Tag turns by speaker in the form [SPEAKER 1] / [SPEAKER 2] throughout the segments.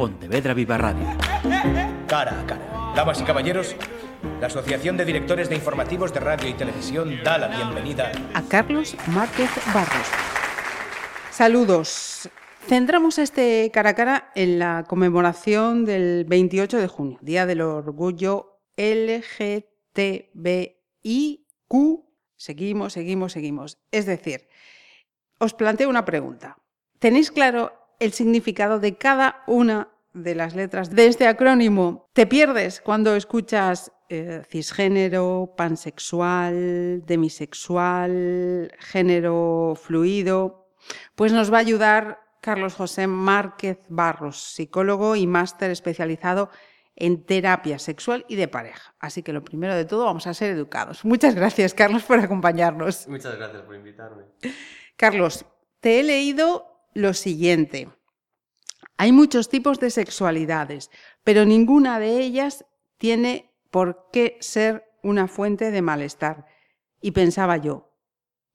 [SPEAKER 1] Pontevedra Viva Radio.
[SPEAKER 2] Cara a cara. Damas y caballeros, la Asociación de Directores de Informativos de Radio y Televisión da la bienvenida
[SPEAKER 3] a Carlos Márquez Barros. Saludos. Centramos este cara a cara en la conmemoración del 28 de junio, Día del Orgullo LGTBIQ. Seguimos, seguimos, seguimos. Es decir, os planteo una pregunta. ¿Tenéis claro el significado de cada una de las letras de este acrónimo? ¿Te pierdes cuando escuchas eh, cisgénero, pansexual, demisexual, género fluido? Pues nos va a ayudar Carlos José Márquez Barros, psicólogo y máster especializado en terapia sexual y de pareja. Así que lo primero de todo vamos a ser educados. Muchas gracias, Carlos, por acompañarnos.
[SPEAKER 4] Muchas gracias por invitarme.
[SPEAKER 3] Carlos, te he leído lo siguiente. Hay muchos tipos de sexualidades, pero ninguna de ellas tiene por qué ser una fuente de malestar. Y pensaba yo,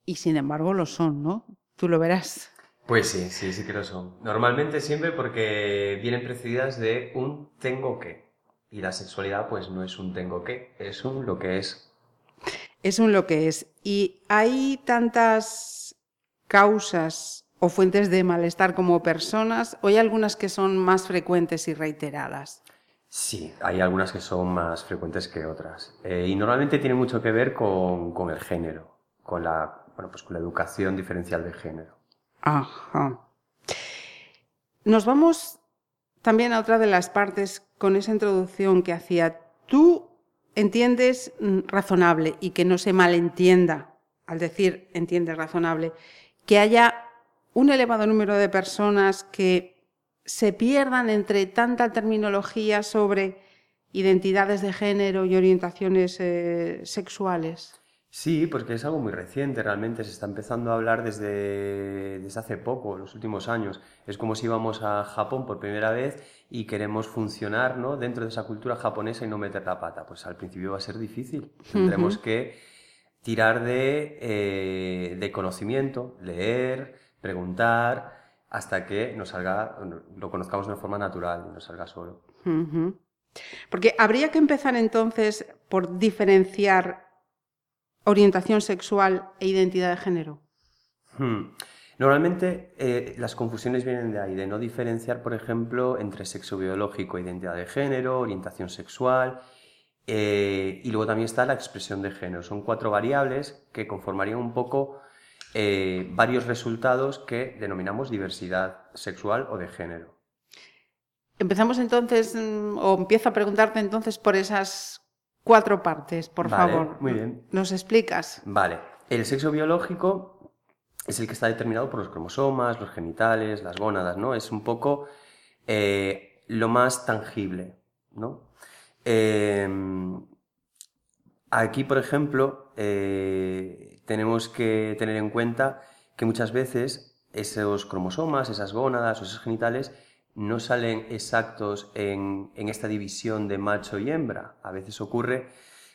[SPEAKER 3] y sin embargo lo son, ¿no? Tú lo verás.
[SPEAKER 4] Pues sí, sí, sí que lo son. Normalmente siempre porque vienen precedidas de un tengo que. Y la sexualidad pues no es un tengo que, es un lo que es.
[SPEAKER 3] Es un lo que es. Y hay tantas causas o fuentes de malestar como personas o hay algunas que son más frecuentes y reiteradas?
[SPEAKER 4] Sí, hay algunas que son más frecuentes que otras. Eh, y normalmente tiene mucho que ver con, con, el género, con la, bueno, pues con la educación diferencial de género.
[SPEAKER 3] Ajá. Nos vamos también a otra de las partes con esa introducción que hacía. Tú entiendes mm, razonable y que no se malentienda al decir entiendes razonable que haya un elevado número de personas que se pierdan entre tanta terminología sobre identidades de género y orientaciones eh, sexuales?
[SPEAKER 4] Sí, porque es algo muy reciente, realmente se está empezando a hablar desde, desde hace poco, los últimos años. Es como si íbamos a Japón por primera vez y queremos funcionar ¿no? dentro de esa cultura japonesa y no meter la pata. Pues al principio va a ser difícil. Tendremos que tirar de, eh, de conocimiento, leer, preguntar, hasta que nos salga, lo conozcamos de una forma natural y nos salga solo.
[SPEAKER 3] Porque habría que empezar entonces por diferenciar orientación sexual e identidad de género.
[SPEAKER 4] Hmm. Normalmente eh, las confusiones vienen de ahí, de no diferenciar, por ejemplo, entre sexo biológico, identidad de género, orientación sexual eh, y luego también está la expresión de género. Son cuatro variables que conformarían un poco eh, varios resultados que denominamos diversidad sexual o de género.
[SPEAKER 3] Empezamos entonces, mm, o empiezo a preguntarte entonces por esas cuatro partes, por favor.
[SPEAKER 4] Muy bien.
[SPEAKER 3] ¿Nos explicas?
[SPEAKER 4] Vale. El sexo biológico es el que está determinado por los cromosomas, los genitales, las gónadas, ¿no? Es un poco eh, lo más tangible, ¿no? Em, aquí, por ejemplo, eh, tenemos que tener en cuenta que muchas veces esos cromosomas, esas gónadas o esos genitales no salen exactos en, esta división de macho y hembra. A veces ocurre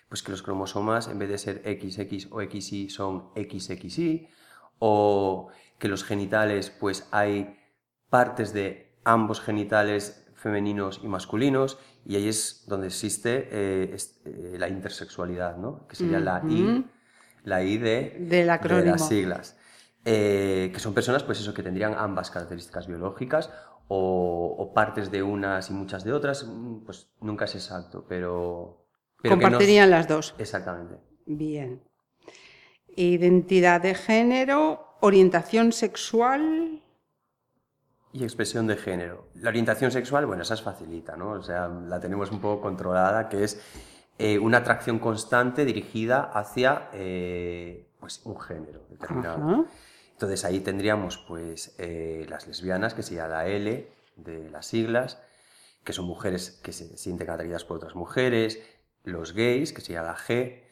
[SPEAKER 4] pues, que los cromosomas, en vez de ser XX o XY, son XXY, o que los genitales, pues hay partes de ambos genitales femeninos y masculinos, y ahí es donde existe eh, eh, la intersexualidad, ¿no? que sería la I, la I de,
[SPEAKER 3] de las
[SPEAKER 4] siglas. Eh, que son personas, pues eso, que tendrían ambas características biológicas o, partes de unas y muchas de otras, mm, pues nunca es exacto, pero...
[SPEAKER 3] Compartirían las dos.
[SPEAKER 4] Exactamente.
[SPEAKER 3] Bien. Identidad de género, orientación sexual
[SPEAKER 4] y expresión de género. La orientación sexual, bueno, esa es facilita, ¿no? O sea, la tenemos un poco controlada, que es eh, una atracción constante dirigida hacia eh, pues, un género determinado. Entonces ahí tendríamos pues eh, las lesbianas, que sería la L de las siglas, que son mujeres que se sienten atraídas por otras mujeres, los gays, que sería la G,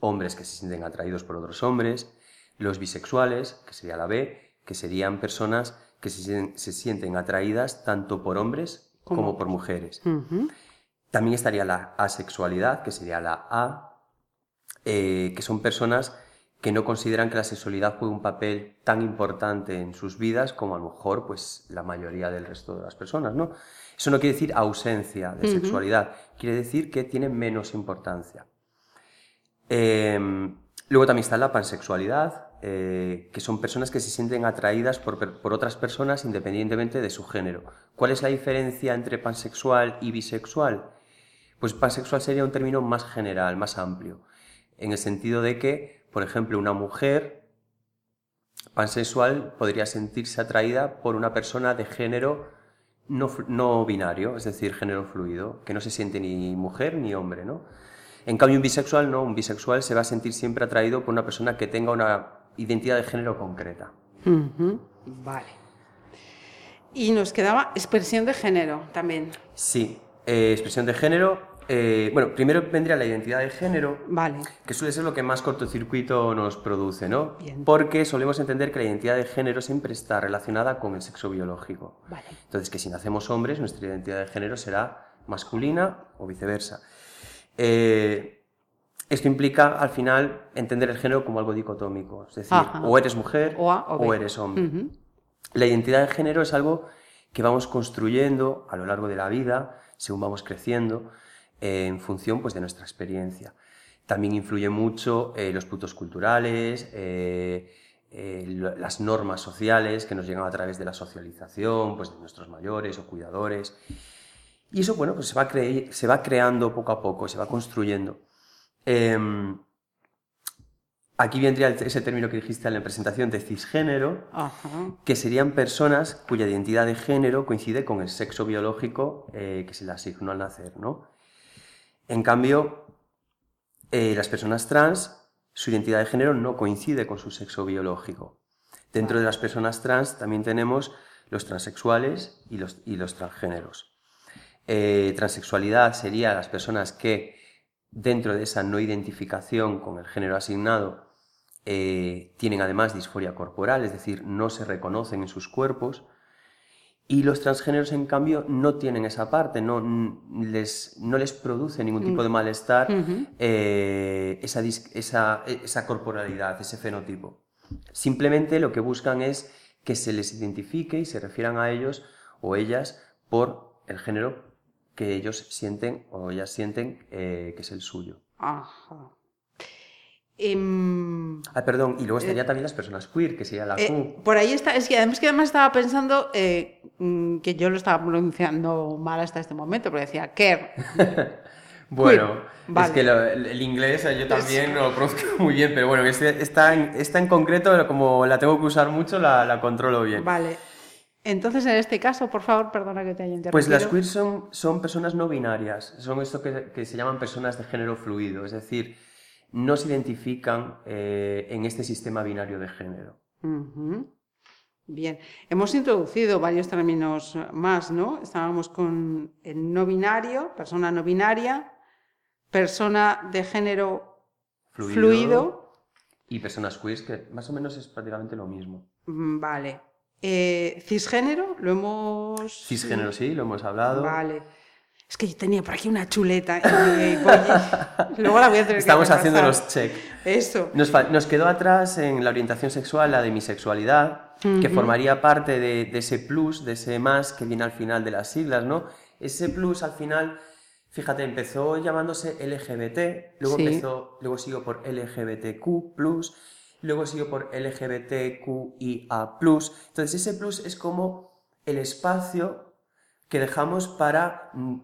[SPEAKER 4] hombres que se sienten atraídos por otros hombres, los bisexuales, que sería la B, que serían personas que se, sienten atraídas tanto por hombres como por mujeres. También estaría la asexualidad, que sería la A, eh, que son personas que no consideran que la sexualidad juegue un papel tan importante en sus vidas como a lo mejor pues la mayoría del resto de las personas, ¿no? Eso no quiere decir ausencia de sexualidad, quiere decir que tiene menos importancia. Em, luego también está la pansexualidad, eh, que son personas que se sienten atraídas por, por, otras personas independientemente de su género. ¿Cuál es la diferencia entre pansexual y bisexual? Pues pansexual sería un término más general, más amplio, en el sentido de que, por ejemplo, una mujer pansexual podría sentirse atraída por una persona de género no, binario, es decir, género fluido, que no se siente ni mujer ni hombre, ¿no? En cambio, un bisexual no, un bisexual se va a sentir siempre atraído por una persona que tenga una identidad de género concreta.
[SPEAKER 3] Vale. Y nos quedaba expresión de género también.
[SPEAKER 4] Sí, eh, expresión de género eh, bueno, primero vendría la identidad de género,
[SPEAKER 3] vale.
[SPEAKER 4] que suele ser lo que más cortocircuito nos produce, ¿no? Porque solemos entender que la identidad de género siempre está relacionada con el sexo biológico.
[SPEAKER 3] Vale.
[SPEAKER 4] Entonces, que si nacemos hombres, nuestra identidad de género será masculina o viceversa. Eh, esto implica, al final, entender el género como algo dicotómico, es decir, o eres mujer o, eres hombre. La identidad de género es algo que vamos construyendo a lo largo de la vida, según vamos creciendo en función pues, de nuestra experiencia. También influye mucho eh, los puntos culturales, eh, eh, las normas sociales que nos llegan a través de la socialización, pues, de nuestros mayores o cuidadores. Y eso, bueno, pues se va, se va creando poco a poco, se va construyendo. Em, aquí vendría ese término que dijiste en la presentación de cisgénero, que serían personas cuya identidad de género coincide con el sexo biológico que se le asignó al nacer, ¿no? En cambio, eh, las personas trans, su identidad de género no coincide con su sexo biológico. Dentro de las personas trans también tenemos los transexuales y los, y los transgéneros. Eh, transexualidad sería las personas que dentro de esa no identificación con el género asignado eh, tienen además disforia corporal, es decir, no se reconocen en sus cuerpos y los transgéneros, en cambio, no tienen esa parte, no les, no les produce ningún tipo de mm. malestar eh, esa, esa, esa, corporalidad, ese fenotipo. Simplemente lo que buscan es que se les identifique y se refieran a ellos o ellas por el género que ellos sienten o ellas sienten eh, que es el suyo.
[SPEAKER 3] Ajá.
[SPEAKER 4] Em, ah, perdón, y luego estaría eh, también las personas queer, que sería la
[SPEAKER 3] eh,
[SPEAKER 4] Q.
[SPEAKER 3] Por ahí está, es que además que además estaba pensando eh, mm, que yo lo estaba pronunciando mal hasta este momento, porque decía care.
[SPEAKER 4] bueno, es que el inglés yo también lo pronuncio muy bien, pero bueno, esta, en, en concreto, como la tengo que usar mucho, la, la, controlo bien.
[SPEAKER 3] Vale. Entonces, en este caso, por favor, perdona que te haya interrumpido.
[SPEAKER 4] Pues las queer son, son personas no binarias, son esto que, que se llaman personas de género fluido, es decir, no se identifican eh, en este sistema binario de género.
[SPEAKER 3] Bien, hemos introducido varios términos más, ¿no? Estábamos con el no binario, persona no binaria, persona de género fluido,
[SPEAKER 4] y personas queer, que más o menos es prácticamente lo mismo.
[SPEAKER 3] Mm, vale. Eh, cisgénero, lo hemos...
[SPEAKER 4] Cisgénero, sí, lo hemos hablado.
[SPEAKER 3] Vale. Es que yo tenía por aquí una chuleta. Y, luego la voy a tener
[SPEAKER 4] Estamos haciendo los check.
[SPEAKER 3] Eso.
[SPEAKER 4] Nos, quedó atrás en la orientación sexual la de mi sexualidad, que formaría parte de, ese plus, de ese más que viene al final de las siglas, ¿no? Ese plus al final, fíjate, empezó llamándose LGBT, luego, empezó, luego siguió por LGBTQ, luego siguió por LGBTQIA. Entonces, ese plus es como el espacio que dejamos para mm,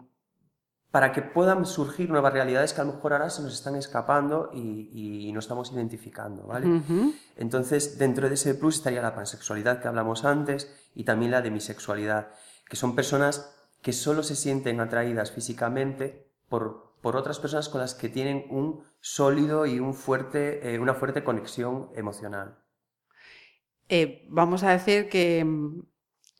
[SPEAKER 4] para que puedan surgir nuevas realidades que a lo mejor ahora se nos están escapando y, no estamos identificando, ¿vale? Entonces, dentro de ese plus estaría la pansexualidad que hablamos antes y también la demisexualidad, que son personas que solo se sienten atraídas físicamente por, por otras personas con las que tienen un sólido y un fuerte, eh, una fuerte conexión emocional.
[SPEAKER 3] Eh, vamos a decir que mm,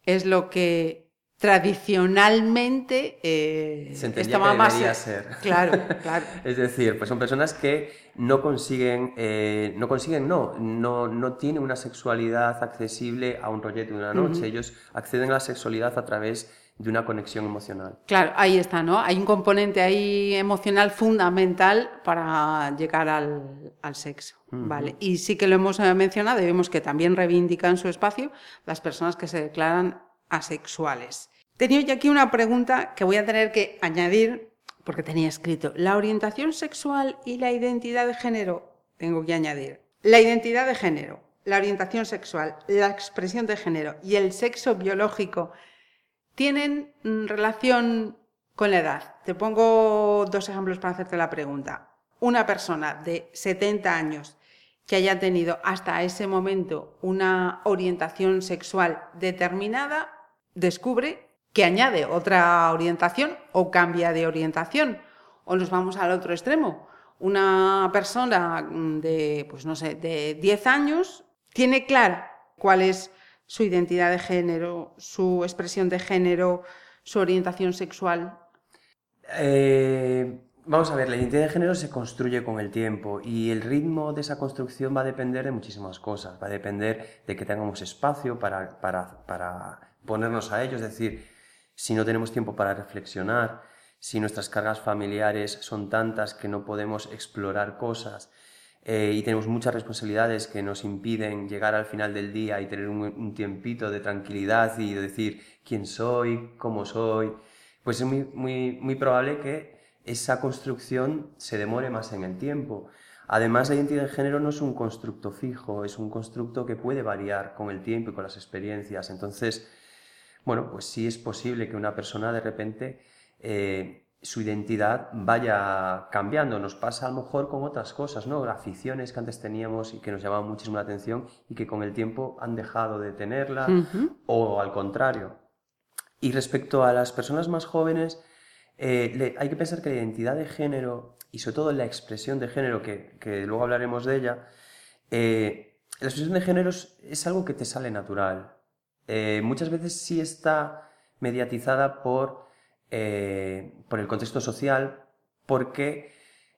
[SPEAKER 3] es lo que tradicionalmente
[SPEAKER 4] eh, estaba más ser.
[SPEAKER 3] claro claro
[SPEAKER 4] es decir pues son personas que no consiguen eh, no consiguen no no no tienen una sexualidad accesible a un rollete de una noche ellos acceden a la sexualidad a través de una conexión emocional.
[SPEAKER 3] Claro, ahí está, ¿no? Hay un componente ahí emocional fundamental para llegar al, sexo, ¿vale? Y sí que lo hemos eh, mencionado y vemos que también reivindican su espacio las personas que se declaran asexuales. Tenía yo aquí una pregunta que voy a tener que añadir porque tenía escrito la orientación sexual y la identidad de género. Tengo que añadir la identidad de género, la orientación sexual, la expresión de género y el sexo biológico tienen mm, relación con la edad. Te pongo dos ejemplos para hacerte la pregunta. Una persona de 70 años que haya tenido hasta ese momento una orientación sexual determinada, descubre que añade otra orientación o cambia de orientación. O nos vamos al otro extremo. Una persona mm, de, pues no sé, de 10 años tiene clara cuál es su identidad de género, su expresión de género, su orientación sexual?
[SPEAKER 4] Eh, vamos a ver, la identidad de género se construye con el tiempo y el ritmo de esa construcción va a depender de muchísimas cosas. Va a depender de que tengamos espacio para, para, para ponernos a ello, es decir, si no tenemos tiempo para reflexionar, si nuestras cargas familiares son tantas que no podemos explorar cosas, eh, y tenemos muchas responsabilidades que nos impiden llegar al final del día y tener un, tiempito de tranquilidad y decir quién soy, cómo soy, pues es muy, muy, muy probable que esa construcción se demore más en el tiempo. Además, la identidad de género no es un constructo fijo, es un constructo que puede variar con el tiempo y con las experiencias. Entonces, bueno, pues sí es posible que una persona de repente eh, su identidad vaya cambiando. Nos pasa a lo mejor con otras cosas, ¿no? Aficiones que antes teníamos y que nos llamaban muchísimo la atención y que con el tiempo han dejado de tenerla o al contrario. Y respecto a las personas más jóvenes, eh, hay que pensar que la identidad de género y sobre todo la expresión de género, que, luego hablaremos de ella, eh, la expresión de género es, algo que te sale natural. Eh, muchas veces sí está mediatizada por eh, por el contexto social, porque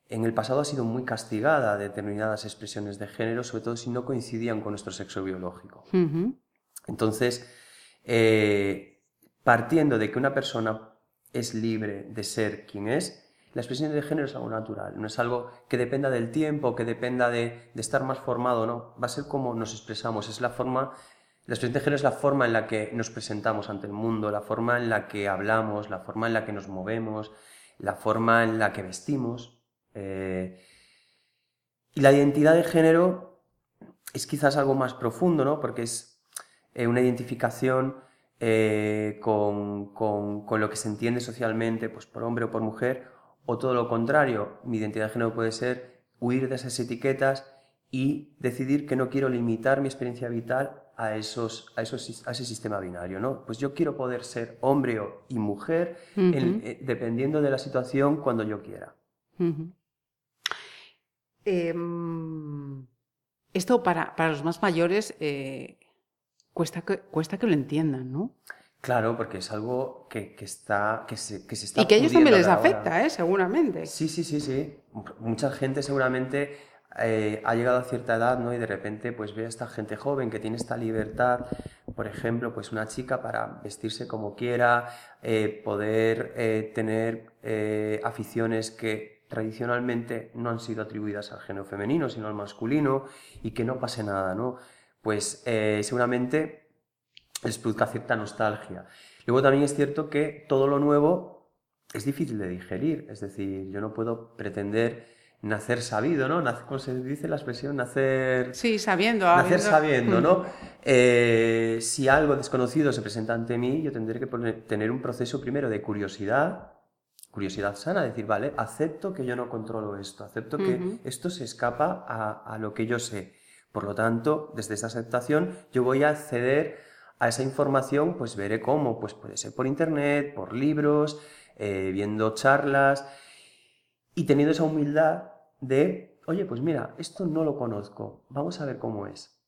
[SPEAKER 4] en el pasado ha sido muy castigada determinadas expresiones de género, sobre todo si no coincidían con nuestro sexo biológico. Entonces, eh, partiendo de que una persona es libre de ser quien es, la expresión de género es algo natural, no es algo que dependa del tiempo, que dependa de, de estar más formado, no, va a ser como nos expresamos, es la forma la expresión de género es la forma en la que nos presentamos ante el mundo, la forma en la que hablamos, la forma en la que nos movemos, la forma en la que vestimos. Eh, y la identidad de género es quizás algo más profundo, ¿no? Porque es eh, una identificación eh, con, con, lo que se entiende socialmente, pues por hombre o por mujer, o todo lo contrario. Mi identidad de género puede ser huir de esas etiquetas y decidir que no quiero limitar mi experiencia vital a, esos, a, esos, a ese sistema binario, ¿no? Pues yo quiero poder ser hombre y mujer eh, dependiendo de la situación cuando yo quiera.
[SPEAKER 3] Em, esto para, para, los más mayores eh, cuesta, que, cuesta que lo entiendan, ¿no?
[SPEAKER 4] Claro, porque es algo que, que está, que, se, que se está...
[SPEAKER 3] Y que a ellos también les afecta, ¿eh? seguramente.
[SPEAKER 4] Sí, sí, sí, sí. Mucha gente seguramente eh, ha llegado a cierta edad, ¿no? Y de repente, pues ve a esta gente joven que tiene esta libertad, por ejemplo, pues una chica para vestirse como quiera, eh, poder eh, tener aficiones que tradicionalmente no han sido atribuidas al género femenino, sino al masculino, y que no pase nada, ¿no? Pues seguramente les produzca cierta nostalgia. Luego también es cierto que todo lo nuevo es difícil de digerir, es decir, yo no puedo pretender nacer sabido, ¿no? ¿Cómo se dice la expresión? Nacer...
[SPEAKER 3] Sí, sabiendo.
[SPEAKER 4] Nacer sabiendo, ¿no? Eh, si algo desconocido se presenta ante mí, yo tendré que tener un proceso primero de curiosidad, curiosidad sana, decir, vale, acepto que yo no controlo esto, acepto que esto se escapa a, lo que yo sé. Por lo tanto, desde esa aceptación, yo voy a acceder a esa información, pues veré cómo, pues puede ser por internet, por libros, eh, viendo charlas, y teniendo esa humildad de, oye, pues mira, esto no lo conozco, vamos a ver cómo es.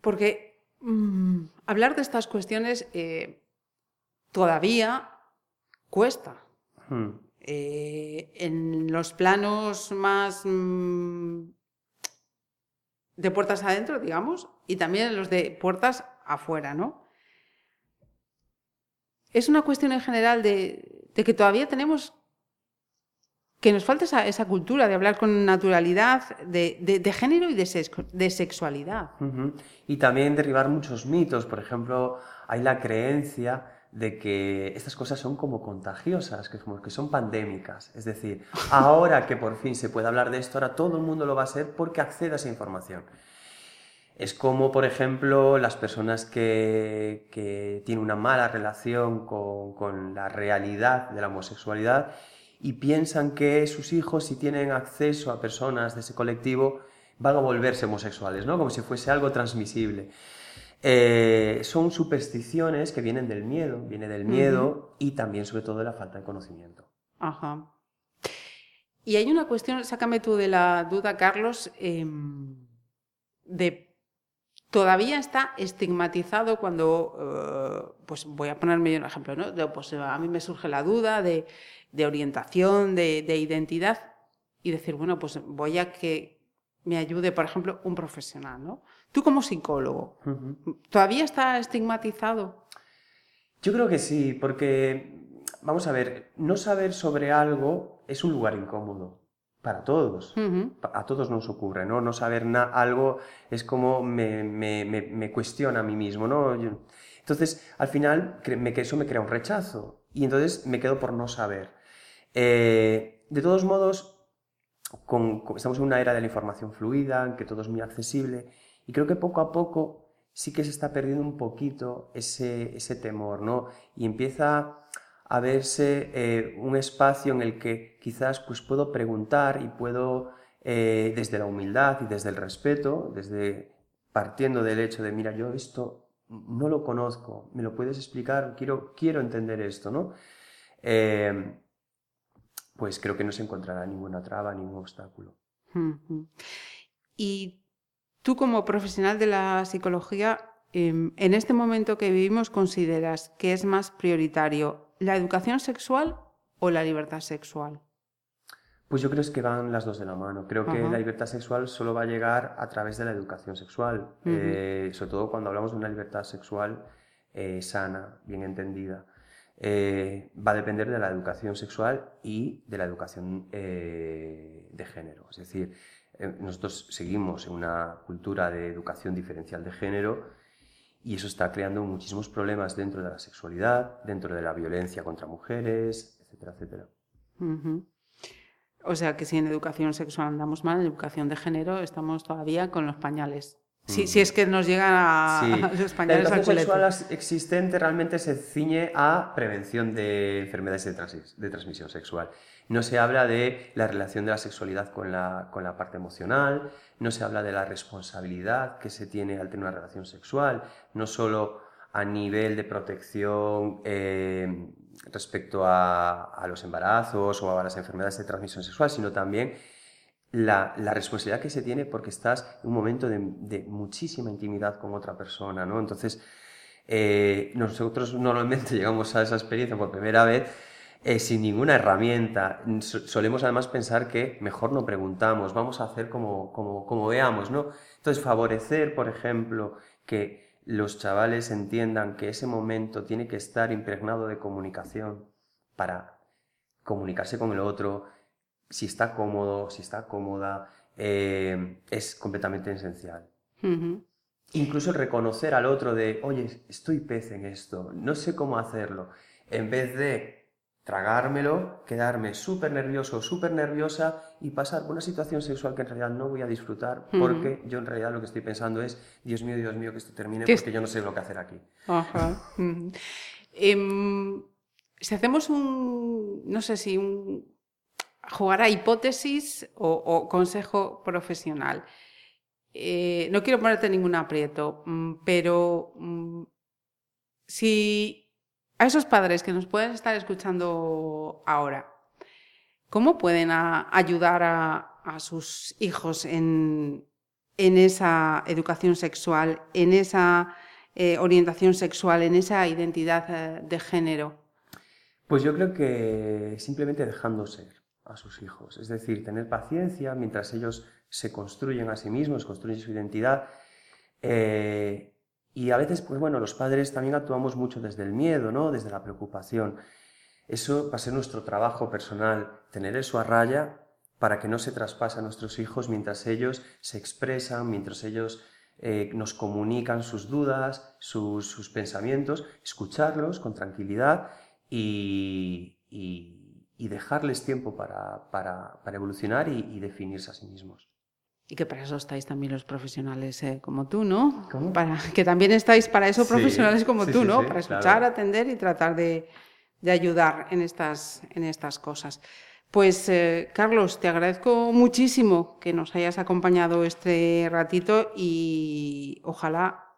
[SPEAKER 3] Porque mm, hablar de estas cuestiones eh, todavía cuesta. Hmm. Eh, en los planos más mm, de puertas adentro, digamos, y también en los de puertas afuera, ¿no? es una cuestión en general de, que todavía tenemos que nos falta esa, cultura de hablar con naturalidad de, género y de, sexualidad.
[SPEAKER 4] Y también derribar muchos mitos. Por ejemplo, hay la creencia de que estas cosas son como contagiosas, que, como que son pandémicas. Es decir, ahora que por fin se puede hablar de esto, ahora todo el mundo lo va a hacer porque accede a esa información. Es como, por ejemplo, las personas que, que tienen una mala relación con, con, la realidad de la homosexualidad y piensan que sus hijos, si tienen acceso a personas de ese colectivo, van a volverse homosexuales, ¿no? Como si fuese algo transmisible. Eh, son supersticiones que vienen del miedo, viene del miedo y también sobre todo de la falta de conocimiento.
[SPEAKER 3] Ajá. Y hay una cuestión, sácame tú de la duda, Carlos, em, de todavía está estigmatizado cuando, eh, pues voy a ponerme un ejemplo, ¿no? pues a mí me surge la duda de, orientación, de, de, identidad y decir, bueno, pues voy a que me ayude, por ejemplo, un profesional, ¿no? Tú como psicólogo, ¿todavía está estigmatizado?
[SPEAKER 4] Yo creo que sí, porque, vamos a ver, no saber sobre algo es un lugar incómodo para todos. A todos nos ocurre, ¿no? No saber algo es como me, cuestiona a mí mismo, ¿no? entonces, al final, eso me crea un rechazo y entonces me quedo por no saber. Eh, de todos modos, estamos en una era de la información fluida, en que todo es muy accesible y creo que poco a poco sí que se está perdiendo un poquito ese, ese temor, ¿no? Y empieza a verse eh, un espacio en el que quizás pues, puedo preguntar y puedo, eh, desde la humildad y desde el respeto, desde partiendo del hecho de, mira, yo esto no lo conozco, me lo puedes explicar, quiero, quiero entender esto, ¿no? Pues creo que no se encontrará ninguna traba, ningún obstáculo.
[SPEAKER 3] Y Tú como profesional de la psicología, em, en este momento que vivimos, ¿consideras que es más prioritario la educación sexual o la libertad sexual?
[SPEAKER 4] Pues yo creo que van las dos de la mano. Creo que la libertad sexual solo va a llegar a través de la educación sexual, eh, sobre todo cuando hablamos de una libertad sexual eh, sana, bien entendida. Eh, va a depender de la educación sexual y de la educación de género. Es decir, eh, nosotros seguimos en una cultura de educación diferencial de género y eso está creando muchísimos problemas dentro de la sexualidad, dentro de la violencia contra mujeres, etcétera, etcétera.
[SPEAKER 3] O sea que si en educación sexual andamos mal, en educación de género estamos todavía con los pañales. Si, si, es que nos llegan a, los pañales
[SPEAKER 4] La educación sexual existente realmente se ciñe a prevención de enfermedades de transmisión sexual. No se habla de la relación de la sexualidad con la, con la parte emocional, no se habla de la responsabilidad que se tiene al tener una relación sexual, no solo a nivel de protección eh, respecto a, a, los embarazos o a las enfermedades de transmisión sexual, sino también la, responsabilidad que se tiene porque estás en un momento de, de muchísima intimidad con otra persona, ¿no? Entonces, eh, nosotros normalmente llegamos a esa experiencia por primera vez eh, sin ninguna herramienta. Solemos además pensar que mejor no preguntamos, vamos a hacer como, como, como veamos, ¿no? Entonces, favorecer, por ejemplo, que los chavales entiendan que ese momento tiene que estar impregnado de comunicación para comunicarse con el otro, si está cómodo, si está cómoda, eh, es completamente esencial. Incluso reconocer al otro de, oye, estoy pez en esto, no sé cómo hacerlo, en vez de tragármelo, quedarme súper nervioso, súper nerviosa y pasar por una situación sexual que en realidad no voy a disfrutar porque yo en realidad lo que estoy pensando es, Dios mío, Dios mío, que esto termine porque yo no sé lo que hacer aquí.
[SPEAKER 3] Em, si hacemos un, no sé si un, jugar a hipótesis o, consejo profesional, eh, no quiero ponerte ningún aprieto, mm, pero mm, si a esos padres que nos pueden estar escuchando ahora, ¿cómo pueden ayudar a, sus hijos en, esa educación sexual, en esa eh, orientación sexual, en esa identidad eh, de género?
[SPEAKER 4] Pues yo creo que simplemente dejando ser a sus hijos, es decir, tener paciencia mientras ellos se construyen a sí mismos, construyen su identidad. Eh, Y a veces, pues bueno, los padres también actuamos mucho desde el miedo, ¿no? Desde la preocupación. Eso va a ser nuestro trabajo personal, tener eso a raya para que no se traspase a nuestros hijos mientras ellos se expresan, mientras ellos eh, nos comunican sus dudas, sus, pensamientos, escucharlos con tranquilidad y, dejarles tiempo para, evolucionar y definirse a sí mismos.
[SPEAKER 3] Y que para eso estáis también los profesionales eh, como tú, ¿no? Para, que también estáis para eso profesionales como tú, ¿no? para escuchar, atender y tratar de, ayudar en estas, en estas cosas. Pues eh, Carlos, te agradezco muchísimo que nos hayas acompañado este ratito y ojalá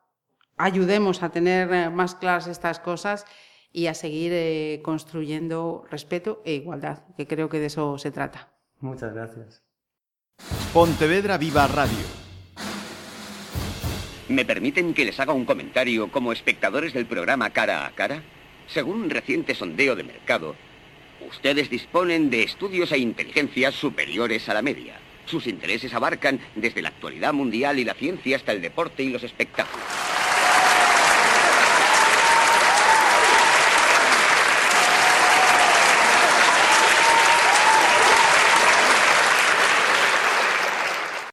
[SPEAKER 3] ayudemos a tener eh, más claras estas cosas y a seguir construyendo respeto e igualdad, que creo que de eso se trata.
[SPEAKER 4] Muchas gracias.
[SPEAKER 1] Pontevedra Viva Radio.
[SPEAKER 5] ¿Me permiten que les haga un comentario como espectadores del programa Cara a Cara? Según un reciente sondeo de mercado, ustedes disponen de estudios e inteligencias superiores a la media. Sus intereses abarcan desde la actualidad mundial y la ciencia hasta el deporte y los espectáculos.